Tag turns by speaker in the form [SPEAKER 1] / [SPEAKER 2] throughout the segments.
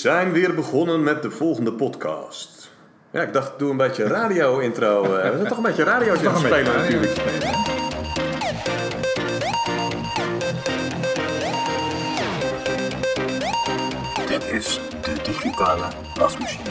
[SPEAKER 1] zijn weer begonnen met de volgende podcast. Ja, ik dacht, doe een beetje radio-intro. eh. We zijn toch een beetje radio aan het spelen natuurlijk.
[SPEAKER 2] Dit is de digitale wasmachine.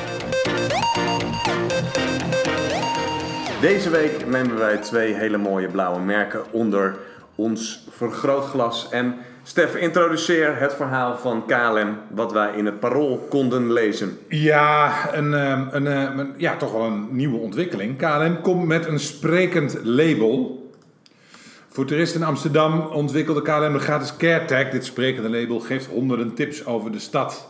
[SPEAKER 1] Deze week nemen wij twee hele mooie blauwe merken onder ons vergrootglas. En Stef, introduceer het verhaal van KLM, wat wij in het parool konden lezen.
[SPEAKER 3] Ja, een, ehm, een, eh, een- ja, toch wel een nieuwe ontwikkeling. KLM komt met een sprekend label. Voor toeristen in Amsterdam ontwikkelde KLM de gratis CareTag. Dit sprekende label geeft honderden tips over de stad.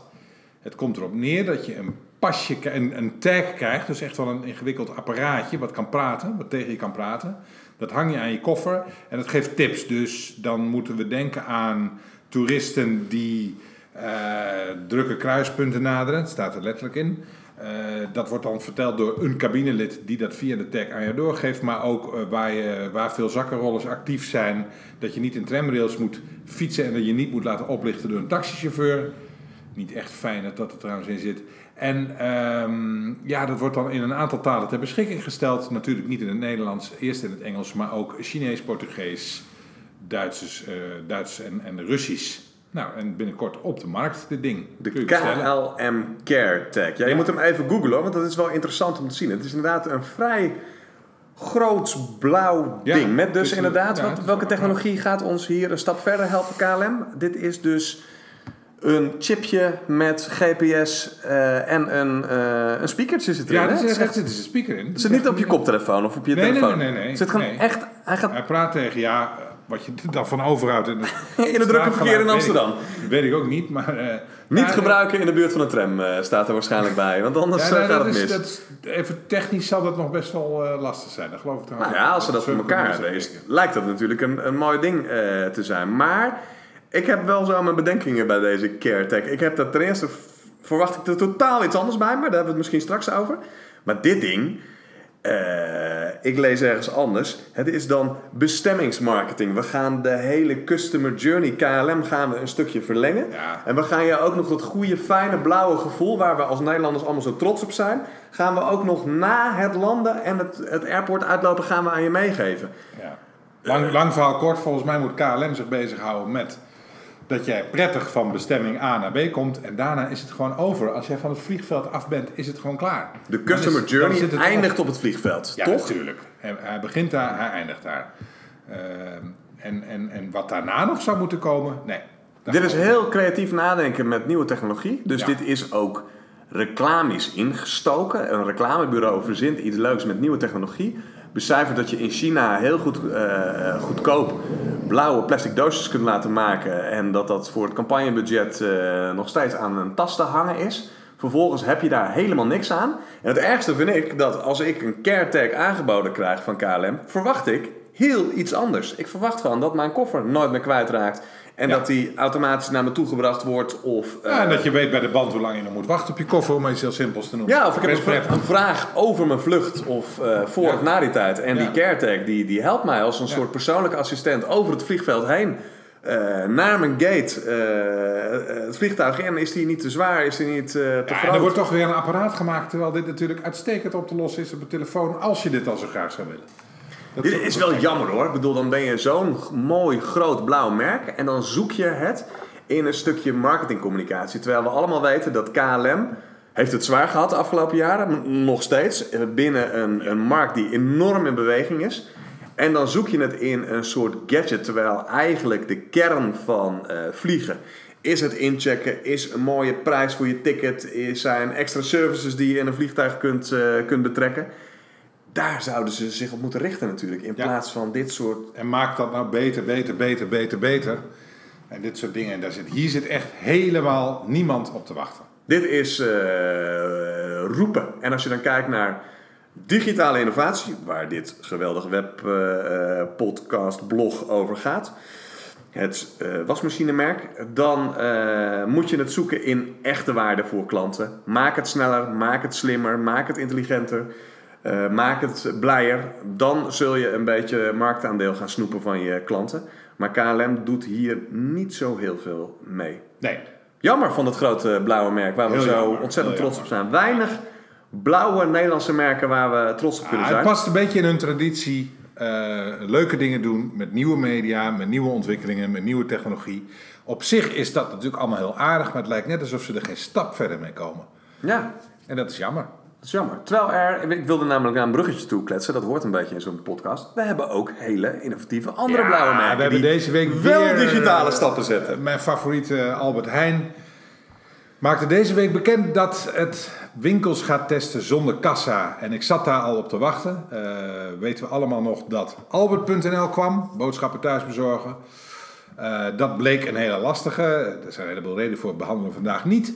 [SPEAKER 3] Het komt erop neer dat je een pasje, een, een tag krijgt. Dus echt wel een ingewikkeld apparaatje wat kan praten, wat tegen je kan praten. Dat hang je aan je koffer en dat geeft tips. Dus dan moeten we denken aan toeristen die eh, drukke kruispunten naderen. Het staat er letterlijk in. Eh, dat wordt dan verteld door een cabinelid die dat via de tag aan je doorgeeft. Maar ook eh, waar, je, waar veel zakkenrollers actief zijn. Dat je niet in tramrails moet fietsen en dat je niet moet laten oplichten door een taxichauffeur. Niet echt fijn dat dat er trouwens in zit. En ehm, ja, dat wordt dan in een aantal talen ter beschikking gesteld. Natuurlijk niet in het Nederlands, eerst in het Engels, maar ook Chinees, Portugees, Duits, eh, Duits en, en Russisch. Nou, en binnenkort op de markt, dit ding.
[SPEAKER 1] De. KLM Care Tag. Ja, je
[SPEAKER 3] Ja.
[SPEAKER 1] moet hem even googlen, want dat is wel interessant om te zien. Het is inderdaad een vrij groot blauw
[SPEAKER 3] Ja,
[SPEAKER 1] ding. Met dus
[SPEAKER 3] een-
[SPEAKER 1] inderdaad,
[SPEAKER 3] ja,
[SPEAKER 1] wat- welke
[SPEAKER 3] wel-
[SPEAKER 1] technologie gaat ons hier een stap verder helpen, KLM? Dit is dus een chipje met GPS eh, en een, eh een speakertje zit erin.
[SPEAKER 3] Ja, er zit, dus een speaker in.
[SPEAKER 1] Het zit niet op je koptelefoon of op je
[SPEAKER 3] Nee,
[SPEAKER 1] telefoon.
[SPEAKER 3] nee, nee, nee.
[SPEAKER 1] Zit gewoon echt... Hij gaat
[SPEAKER 3] Hij praat tegen, ja, wat je dan van overhoudt. In,
[SPEAKER 1] in het drukke verkeer in Amsterdam.
[SPEAKER 3] Weet ik ook niet, maar... eh,
[SPEAKER 1] Niet
[SPEAKER 3] maar-
[SPEAKER 1] gebruiken in de buurt van een tram staat er waarschijnlijk bij. Want anders
[SPEAKER 3] Ja, nou,
[SPEAKER 1] gaat
[SPEAKER 3] dat
[SPEAKER 1] het
[SPEAKER 3] is,
[SPEAKER 1] mis.
[SPEAKER 3] dat is- even technisch zal dat nog best wel lastig zijn. Dat geloof ik.
[SPEAKER 1] Nou ja, als ze dat voor elkaar hebben, lijkt dat natuurlijk een, een mooi ding te zijn. Maar ik heb wel zo mijn bedenkingen bij deze CareTech. Ik heb dat ten eerste verwacht ik er totaal iets anders bij, maar daar hebben we het misschien straks over. Maar dit ding, eh, ik lees ergens anders. Het is dan bestemmingsmarketing. We gaan de hele customer journey KLM gaan we een stukje verlengen.
[SPEAKER 3] Ja.
[SPEAKER 1] En we gaan je ook nog dat goede, fijne, blauwe gevoel, waar we als Nederlanders allemaal zo trots op zijn, gaan we ook nog na het landen en het, het airport uitlopen, gaan we aan je meegeven.
[SPEAKER 3] Ja. Lang, lang verhaal kort, volgens mij moet KLM zich bezighouden met dat jij prettig van bestemming A naar B komt en daarna is het gewoon over. Als jij van het vliegveld af bent, is het gewoon klaar.
[SPEAKER 1] De customer
[SPEAKER 3] is-
[SPEAKER 1] journey
[SPEAKER 3] het
[SPEAKER 1] eindigt op het vliegveld,
[SPEAKER 3] Ja,
[SPEAKER 1] toch?
[SPEAKER 3] natuurlijk. Hij begint daar, hij eindigt daar. Ehm, en, en, en wat daarna nog zou moeten komen, nee.
[SPEAKER 1] Dit is heel creatief nadenken met nieuwe technologie. Dus
[SPEAKER 3] Ja.
[SPEAKER 1] dit is ook reclamisch ingestoken. Een reclamebureau verzint iets leuks met nieuwe technologie. Becijfert dat je in China heel goed, eh, goedkoop blauwe plastic doosjes kunt laten maken. En dat dat voor het campagnebudget eh, nog steeds aan een tas te hangen is. Vervolgens heb je daar helemaal niks aan. En het ergste vind ik dat als ik een CareTag aangeboden krijg van KLM, verwacht ik heel iets anders. Ik verwacht gewoon dat mijn koffer nooit meer kwijtraakt. En
[SPEAKER 3] Ja.
[SPEAKER 1] dat die automatisch naar me toegebracht wordt. Of,
[SPEAKER 3] Ja, en
[SPEAKER 1] eh,
[SPEAKER 3] dat je weet bij de band hoe lang je nog moet wachten op je koffer, om iets heel simpels te noemen.
[SPEAKER 1] ja, of ik heb een, vraag over mijn vlucht of eh, voor
[SPEAKER 3] Ja.
[SPEAKER 1] of na die tijd. En die CareTag die, die helpt mij als een soort persoonlijke assistent over het vliegveld heen. eh, naar mijn gate, eh, eh, het vliegtuig in. Is die niet te zwaar? Is die niet eh, te
[SPEAKER 3] Ja, en
[SPEAKER 1] groot?
[SPEAKER 3] er wordt toch weer een apparaat gemaakt, terwijl dit natuurlijk uitstekend op te lossen is op de telefoon, als je dit al zo graag zou willen.
[SPEAKER 1] Dit is wel jammer hoor. Ik bedoel, dan ben je zo'n mooi groot blauw merk en dan zoek je het in een stukje marketingcommunicatie. Terwijl we allemaal weten dat KLM heeft het zwaar gehad de afgelopen jaren, nog steeds, eh, binnen een, een markt die enorm in beweging is. En dan zoek je het in een soort gadget, terwijl eigenlijk de kern van eh, vliegen is het inchecken, is een mooie prijs voor je ticket, is zijn extra services die je in een vliegtuig kunt, eh, kunt betrekken. Daar zouden ze zich op moeten richten natuurlijk, in
[SPEAKER 3] Ja.
[SPEAKER 1] plaats van dit soort
[SPEAKER 3] En maak dat nou beter, beter, beter, beter, beter. En dit soort dingen. En daar zit, hier zit echt helemaal niemand op te wachten.
[SPEAKER 1] Dit is eh, roepen. En als je dan kijkt naar digitale innovatie, waar dit geweldige web eh, eh, podcast blog over gaat, het eh, wasmachinemerk, dan moet je het zoeken in echte waarde voor klanten. Maak het sneller, maak het slimmer, maak het intelligenter. Eh, maak het blijer, dan zul je een beetje marktaandeel gaan snoepen van je klanten. Maar KLM doet hier niet zo heel veel mee.
[SPEAKER 3] Nee.
[SPEAKER 1] Jammer van dat grote blauwe merk waar we
[SPEAKER 3] Heel
[SPEAKER 1] zo
[SPEAKER 3] jammer,
[SPEAKER 1] ontzettend
[SPEAKER 3] heel
[SPEAKER 1] trots op zijn. Weinig blauwe Nederlandse merken waar we trots op kunnen
[SPEAKER 3] Ah, het
[SPEAKER 1] zijn.
[SPEAKER 3] past een beetje in hun traditie. eh, leuke dingen doen met nieuwe media, met nieuwe ontwikkelingen, met nieuwe technologie. Op zich is dat natuurlijk allemaal heel aardig, maar het lijkt net alsof ze er geen stap verder mee komen.
[SPEAKER 1] Ja,
[SPEAKER 3] En dat is jammer.
[SPEAKER 1] Dat is jammer. Terwijl er, ik wilde namelijk naar een bruggetje toe kletsen, dat hoort een beetje in zo'n podcast. We hebben ook hele innovatieve andere
[SPEAKER 3] Ja,
[SPEAKER 1] blauwe merken.
[SPEAKER 3] we hebben
[SPEAKER 1] die
[SPEAKER 3] deze week
[SPEAKER 1] wel
[SPEAKER 3] weer,
[SPEAKER 1] digitale
[SPEAKER 3] eh,
[SPEAKER 1] stappen zetten.
[SPEAKER 3] Mijn favoriete Albert Heijn maakte deze week bekend dat het winkels gaat testen zonder kassa. En ik zat daar al op te wachten. Eh, weten we allemaal nog dat Albert.nl kwam, boodschappen thuis bezorgen. Eh, dat bleek een hele lastige. Er zijn een heleboel redenen voor, behandelen we vandaag niet.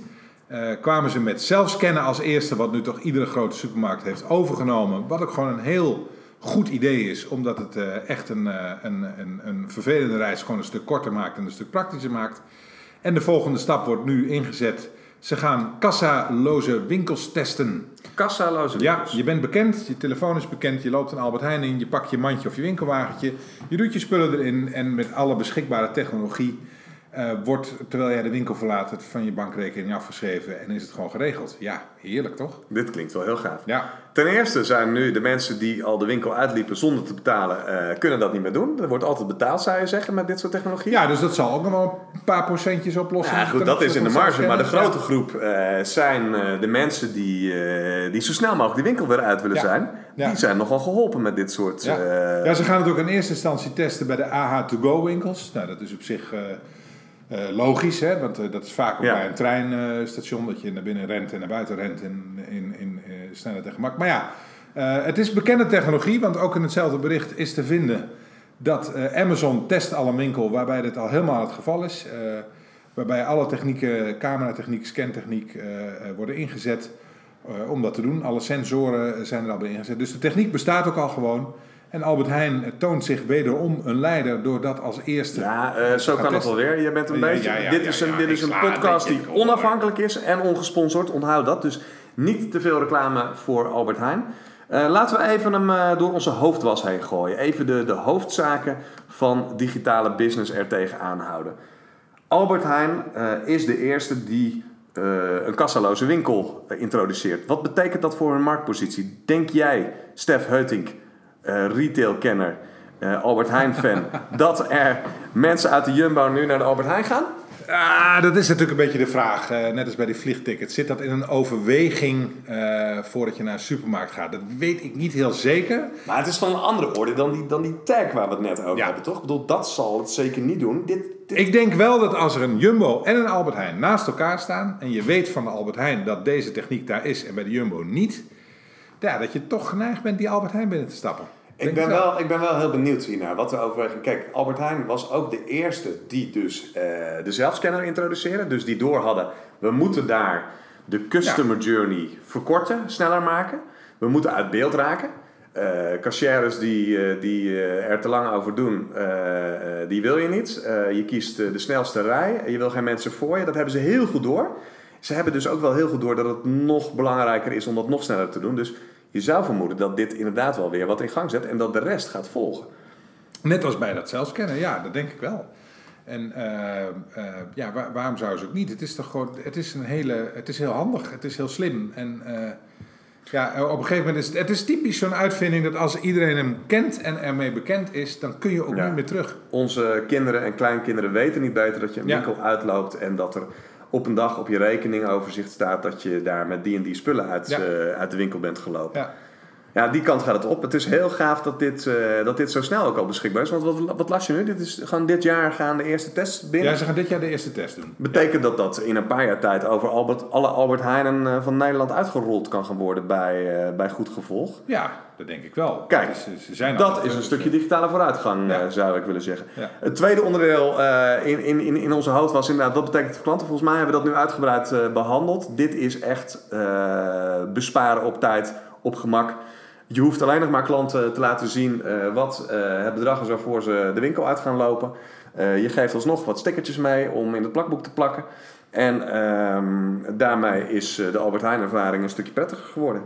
[SPEAKER 3] Eh, kwamen ze met zelfscannen als eerste, wat nu toch iedere grote supermarkt heeft overgenomen. Wat ook gewoon een heel goed idee is, omdat het eh, echt een, eh, een, een, een vervelende reis gewoon een stuk korter maakt en een stuk praktischer maakt. En de volgende stap wordt nu ingezet. Ze gaan kassaloze winkels testen.
[SPEAKER 1] Kassaloze
[SPEAKER 3] Ja,
[SPEAKER 1] winkels.
[SPEAKER 3] je bent bekend, je telefoon is bekend, je loopt een Albert Heijn in, je pakt je mandje of je winkelwagentje, je doet je spullen erin en met alle beschikbare technologie eh, wordt, terwijl jij de winkel verlaat, het van je bankrekening afgeschreven en is het gewoon geregeld. Ja, heerlijk toch?
[SPEAKER 1] Dit klinkt wel heel gaaf.
[SPEAKER 3] Ja,
[SPEAKER 1] Ten eerste zijn nu de mensen die al de winkel uitliepen zonder te betalen, eh, kunnen dat niet meer doen. Er wordt altijd betaald, zou je zeggen, met dit soort technologie.
[SPEAKER 3] ja dus dat zal ook nog wel een paar procentjes oplossen.
[SPEAKER 1] Ja, goed, dat is in de marge. Maar de grote groep eh, zijn de mensen die, die zo snel mogelijk de winkel weer uit willen
[SPEAKER 3] Ja.
[SPEAKER 1] zijn.
[SPEAKER 3] Ja.
[SPEAKER 1] Die zijn nogal geholpen met dit soort...
[SPEAKER 3] Ja. ja, ze gaan het ook in eerste instantie testen bij de AH2Go winkels. Nou, dat is op zich eh, logisch, hè? want eh, dat is vaak ook
[SPEAKER 1] Ja.
[SPEAKER 3] bij een treinstation dat je naar binnen rent en naar buiten rent in, in, in eh, snelheid en gemak. Maar ja, het is bekende technologie, want ook in hetzelfde bericht is te vinden dat Amazon test al een winkel waarbij dit al helemaal het geval is. waarbij alle technieken, cameratechniek, scantechniek worden ingezet om dat te doen. Alle sensoren zijn er al bij ingezet. Dus de techniek bestaat ook al gewoon. En Albert Heijn toont zich wederom een leider door dat als eerste.
[SPEAKER 1] Ja, eh, zo kan het wel weer. Je bent een
[SPEAKER 3] Ja,
[SPEAKER 1] beetje.
[SPEAKER 3] ja, ja,
[SPEAKER 1] dit
[SPEAKER 3] ja,
[SPEAKER 1] is een,
[SPEAKER 3] ja,
[SPEAKER 1] dit is een podcast die onafhankelijk is en ongesponsord. Onthoud dat. Dus niet te veel reclame voor Albert Heijn. Eh, laten we even hem eh, door onze hoofdwas heen gooien. Even de, de hoofdzaken van digitale business er tegenaan houden. Albert Heijn eh, is de eerste die eh, een kassaloze winkel introduceert. Wat betekent dat voor hun marktpositie? Denk jij, Stef Heutink, retailkenner, eh, Albert Heijn-fan, dat er mensen uit de Jumbo nu naar de Albert Heijn gaan?
[SPEAKER 3] Ah, dat is natuurlijk een beetje de vraag. eh, net als bij die vliegtickets. Zit dat in een overweging eh, voordat je naar een supermarkt gaat? Dat weet ik niet heel zeker.
[SPEAKER 1] Maar het is van een andere orde dan die, dan die tag waar we het net over
[SPEAKER 3] Ja.
[SPEAKER 1] hebben, toch? Ik bedoel, dat zal het zeker niet doen. Dit, dit-
[SPEAKER 3] Ik denk wel dat als er een Jumbo en een Albert Heijn naast elkaar staan... en je weet van de Albert Heijn dat deze techniek daar is en bij de Jumbo niet... Ja, dat je toch geneigd bent die Albert Heijn binnen te stappen.
[SPEAKER 1] Ik ben, wel, ik ben wel heel benieuwd hiernaar. Wat we overwegen. Kijk, Albert Heijn was ook de eerste die dus eh, de zelfscanner introduceerde. Dus die door hadden. We moeten daar de customer journey verkorten, sneller maken. We moeten uit beeld raken. Eh cashiers die, eh, die er te lang over doen, die wil je niet. Je kiest de snelste rij. Je wil geen mensen voor je. Dat hebben ze heel goed door. Ze hebben dus ook wel heel goed door dat het nog belangrijker is om dat nog sneller te doen. Dus je zou vermoeden dat dit inderdaad wel weer wat in gang zet en dat de rest gaat volgen.
[SPEAKER 3] Net als bij dat zelfscannen, ja, dat denk ik wel. En eh, eh, ja, waar- waarom zou ze ook niet? Het is toch gewoon, het is een hele, het is heel handig, het is heel slim. En eh, ja, op een gegeven moment is het, het is typisch zo'n uitvinding dat als iedereen hem kent en ermee bekend is, dan kun je ook
[SPEAKER 1] Ja.
[SPEAKER 3] niet meer terug.
[SPEAKER 1] Onze kinderen en kleinkinderen weten niet beter dat je een
[SPEAKER 3] Ja.
[SPEAKER 1] winkel uitloopt en dat er op een dag op je rekeningoverzicht staat dat je daar met die en die spullen uit,
[SPEAKER 3] Ja.
[SPEAKER 1] eh, uit de winkel bent gelopen.
[SPEAKER 3] Ja.
[SPEAKER 1] Ja, die kant gaat het op. Het is heel gaaf dat dit, eh, dat dit zo snel ook al beschikbaar is. Want wat, wat las je nu? Dit is gewoon dit jaar gaan de eerste tests binnen.
[SPEAKER 3] ja, ze gaan dit jaar de eerste test doen.
[SPEAKER 1] Betekent dat dat in een paar jaar tijd over Albert, alle Albert Heijnen eh, van Nederland uitgerold kan gaan worden bij, eh, bij goed gevolg?
[SPEAKER 3] Ja, dat denk ik wel.
[SPEAKER 1] Kijk,
[SPEAKER 3] Het is- ze zijn
[SPEAKER 1] Dat is een stukje digitale vooruitgang,
[SPEAKER 3] Ja.
[SPEAKER 1] zou ik willen zeggen.
[SPEAKER 3] Ja.
[SPEAKER 1] Het tweede onderdeel in, in, in, in onze hoofd was inderdaad, wat betekent het voor klanten? Volgens mij hebben we dat nu uitgebreid eh, behandeld. Dit is echt besparen op tijd, op gemak. Je hoeft alleen nog maar klanten te laten zien eh, wat eh, het bedrag is waarvoor ze de winkel uit gaan lopen. Eh, je geeft alsnog wat stickertjes mee om in het plakboek te plakken. En ehm, daarmee is de Albert Heijn ervaring een stukje prettiger geworden.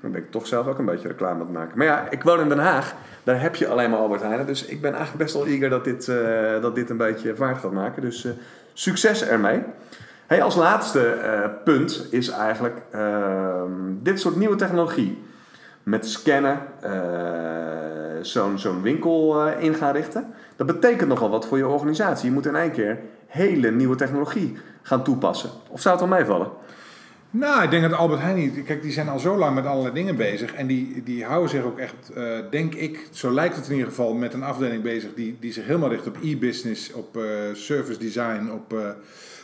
[SPEAKER 1] Dan ben ik toch zelf ook een beetje reclame aan het maken. Maar ja, ik woon in Den Haag. Daar heb je alleen maar Albert Heijn. Dus ik ben eigenlijk best wel eager dat dit, dat dit een beetje vaart gaat maken. Dus succes ermee. Als laatste punt is eigenlijk ehm, dit soort nieuwe technologie. Met scannen eh, zo'n zo'n winkel eh, in gaan richten. Dat betekent nogal wat voor je organisatie. Je moet in één keer hele nieuwe technologie gaan toepassen. Of zou het wel meevallen?
[SPEAKER 3] Nou, ik denk dat Albert Heijn niet. Kijk, die zijn al zo lang met allerlei dingen bezig. En die, die houden zich ook echt, eh, denk ik, zo lijkt het in ieder geval, met een afdeling bezig die, die zich helemaal richt op e-business, op service design, op,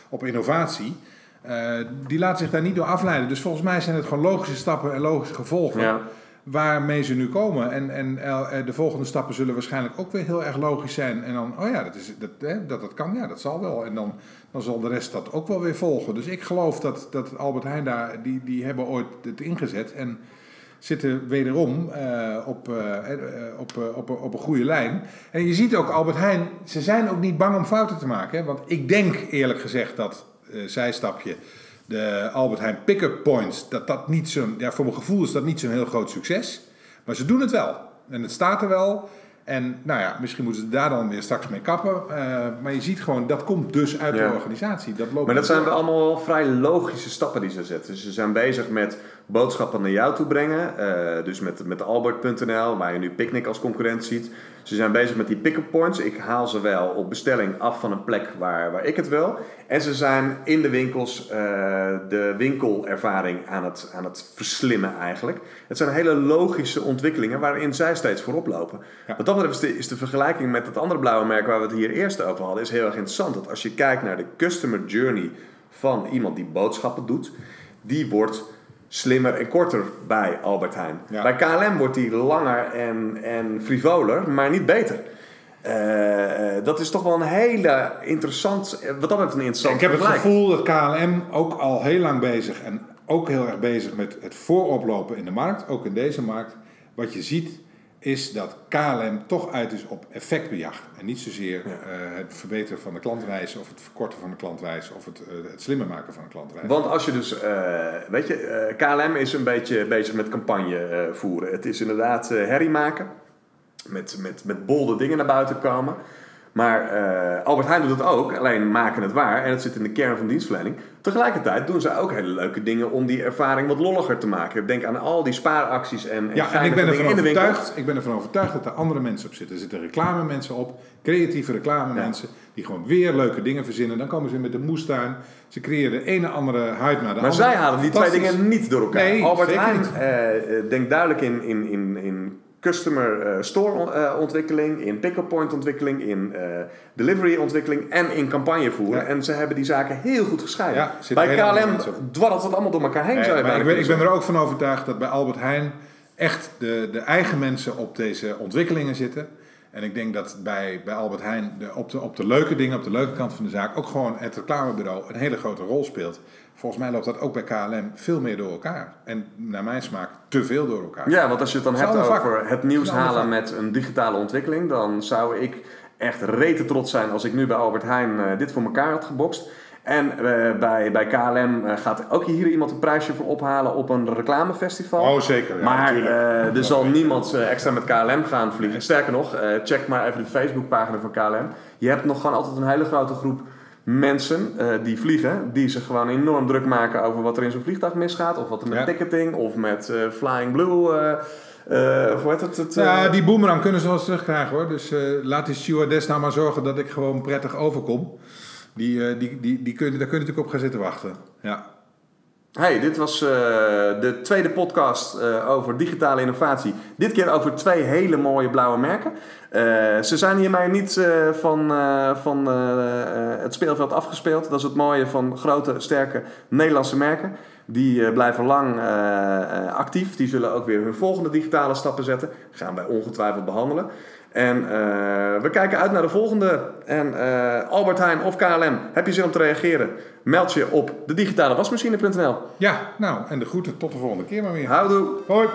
[SPEAKER 3] op innovatie. Die laten zich daar niet door afleiden. Dus volgens mij zijn het gewoon logische stappen en logische gevolgen
[SPEAKER 1] Ja.
[SPEAKER 3] Waarmee ze nu komen. En, en eh, de volgende stappen zullen waarschijnlijk ook weer heel erg logisch zijn. En dan, oh ja, dat, is, dat, hè, dat, dat kan, ja, dat zal wel. En dan, dan zal de rest dat ook wel weer volgen. Dus ik geloof dat, dat Albert Heijn daar, die, die hebben ooit het ingezet. En zitten wederom eh, op, eh, eh, op, eh, op, op een goede lijn. En je ziet ook Albert Heijn, ze zijn ook niet bang om fouten te maken. Want ik denk eerlijk gezegd dat, eh zijstapje, de Albert Heijn pick-up points, dat dat niet zo'n, ja, voor mijn gevoel is dat niet zo'n heel groot succes. Maar ze doen het wel. En het staat er wel. En nou ja, misschien moeten ze daar dan weer straks mee kappen. Eh, maar je ziet gewoon, dat komt dus uit
[SPEAKER 1] Ja.
[SPEAKER 3] de organisatie. Dat loopt
[SPEAKER 1] Maar dat
[SPEAKER 3] niet
[SPEAKER 1] zijn wel allemaal wel vrij logische stappen die ze zetten. Ze zijn bezig met boodschappen naar jou toe brengen. eh, dus met, met Albert.nl, waar je nu Picnic als concurrent ziet. Ze zijn bezig met die pick-up points. Ik haal ze wel op bestelling af van een plek waar, waar ik het wil. En ze zijn in de winkels eh, de winkelervaring aan het, aan het verslimmen eigenlijk. Het zijn hele logische ontwikkelingen waarin zij steeds voorop lopen.
[SPEAKER 3] Ja.
[SPEAKER 1] Wat dat betreft is de, is de vergelijking met het andere blauwe merk waar we het hier eerst over hadden, is heel erg interessant. Dat als je kijkt naar de customer journey van iemand die boodschappen doet, die wordt slimmer en korter bij Albert Heijn.
[SPEAKER 3] Ja.
[SPEAKER 1] Bij KLM wordt die langer en, en frivoler, maar niet beter. Eh, eh, dat is toch wel een hele interessant, eh, wat dat betreft een interessant
[SPEAKER 3] Ik heb het
[SPEAKER 1] vergelijk.
[SPEAKER 3] gevoel dat KLM ook al heel lang bezig en ook heel erg bezig met het vooroplopen in de markt, ook in deze markt. Wat je ziet is dat KLM toch uit is op effectbejag. En niet zozeer
[SPEAKER 1] Ja.
[SPEAKER 3] eh, het verbeteren van de klantreis of het verkorten van de klantreis of het, eh, het slimmer maken van de klantreis.
[SPEAKER 1] Want als je dus, eh, weet je, KLM is een beetje bezig met campagne voeren. Het is inderdaad herrie maken, met, met, met bolde dingen naar buiten komen. Maar eh, Albert Heijn doet het ook, alleen maken het waar. En het zit in de kern van dienstverlening. Tegelijkertijd doen ze ook hele leuke dingen om die ervaring wat lolliger te maken. Denk aan al die spaaracties en, en
[SPEAKER 3] Ja, en ik ben, ervan overtuigd, ik ben ervan overtuigd dat er andere mensen op zitten. Er zitten reclame mensen op, creatieve reclame mensen, die gewoon weer leuke dingen verzinnen. Dan komen ze met de moestuin. Ze creëren de ene andere hype naar de andere.
[SPEAKER 1] Maar zij halen die twee dingen niet door elkaar.
[SPEAKER 3] Nee,
[SPEAKER 1] Albert Heijn eh, denkt duidelijk in, in, in, in customer eh, store eh, ontwikkeling, in pick-up point ontwikkeling, in eh, delivery ontwikkeling en in campagne voeren.
[SPEAKER 3] Ja.
[SPEAKER 1] En ze hebben die zaken heel goed gescheiden.
[SPEAKER 3] Ja,
[SPEAKER 1] bij KLM dwarrelt het allemaal door elkaar heen.
[SPEAKER 3] Nee,
[SPEAKER 1] zou je
[SPEAKER 3] maar ik, ben, ik ben er ook van overtuigd dat bij Albert Heijn echt de, de eigen mensen op deze ontwikkelingen zitten. En ik denk dat bij, bij Albert Heijn de, op, de, op de leuke dingen, op de leuke kant van de zaak, ook gewoon het reclamebureau een hele grote rol speelt. Volgens mij loopt dat ook bij KLM veel meer door elkaar. En naar mijn smaak te veel door elkaar.
[SPEAKER 1] Ja, want als je het dan hebt over het nieuws halen met een digitale ontwikkeling, dan zou ik echt rete trots zijn als ik nu bij Albert Heijn eh, dit voor elkaar had gebokst. En eh, bij, bij KLM eh, gaat ook hier iemand een prijsje voor ophalen op een reclamefestival.
[SPEAKER 3] Oh, zeker. Ja,
[SPEAKER 1] maar er zal niemand extra met KLM gaan vliegen. Sterker nog, check maar even de Facebookpagina van KLM. Je hebt nog gewoon altijd een hele grote groep mensen eh, die vliegen, die zich gewoon enorm druk maken over wat er in zo'n vliegtuig misgaat, of wat er met
[SPEAKER 3] Ja.
[SPEAKER 1] ticketing, of met eh, Flying Blue, eh of hoe heet het? het
[SPEAKER 3] Ja, die boomerang kunnen ze wel eens terugkrijgen hoor. Dus laat die stewardess nou maar zorgen dat ik gewoon prettig overkom. Die, die, die, die kun, daar kun je natuurlijk op gaan zitten wachten. Ja.
[SPEAKER 1] Hey, dit was eh, de tweede podcast eh, over digitale innovatie. Dit keer over twee hele mooie blauwe merken. Eh, ze zijn hiermee niet van, van het speelveld afgespeeld. Dat is het mooie van grote, sterke Nederlandse merken. Die eh, blijven lang eh, eh, actief. Die zullen ook weer hun volgende digitale stappen zetten. Gaan wij ongetwijfeld behandelen. En we kijken uit naar de volgende. En Albert Heijn of KLM, heb je zin om te reageren? Meld je op de digitale wasmachine.nl.
[SPEAKER 3] ja, nou en de groeten tot de volgende keer maar weer.
[SPEAKER 1] Houdoe!
[SPEAKER 3] Hoi!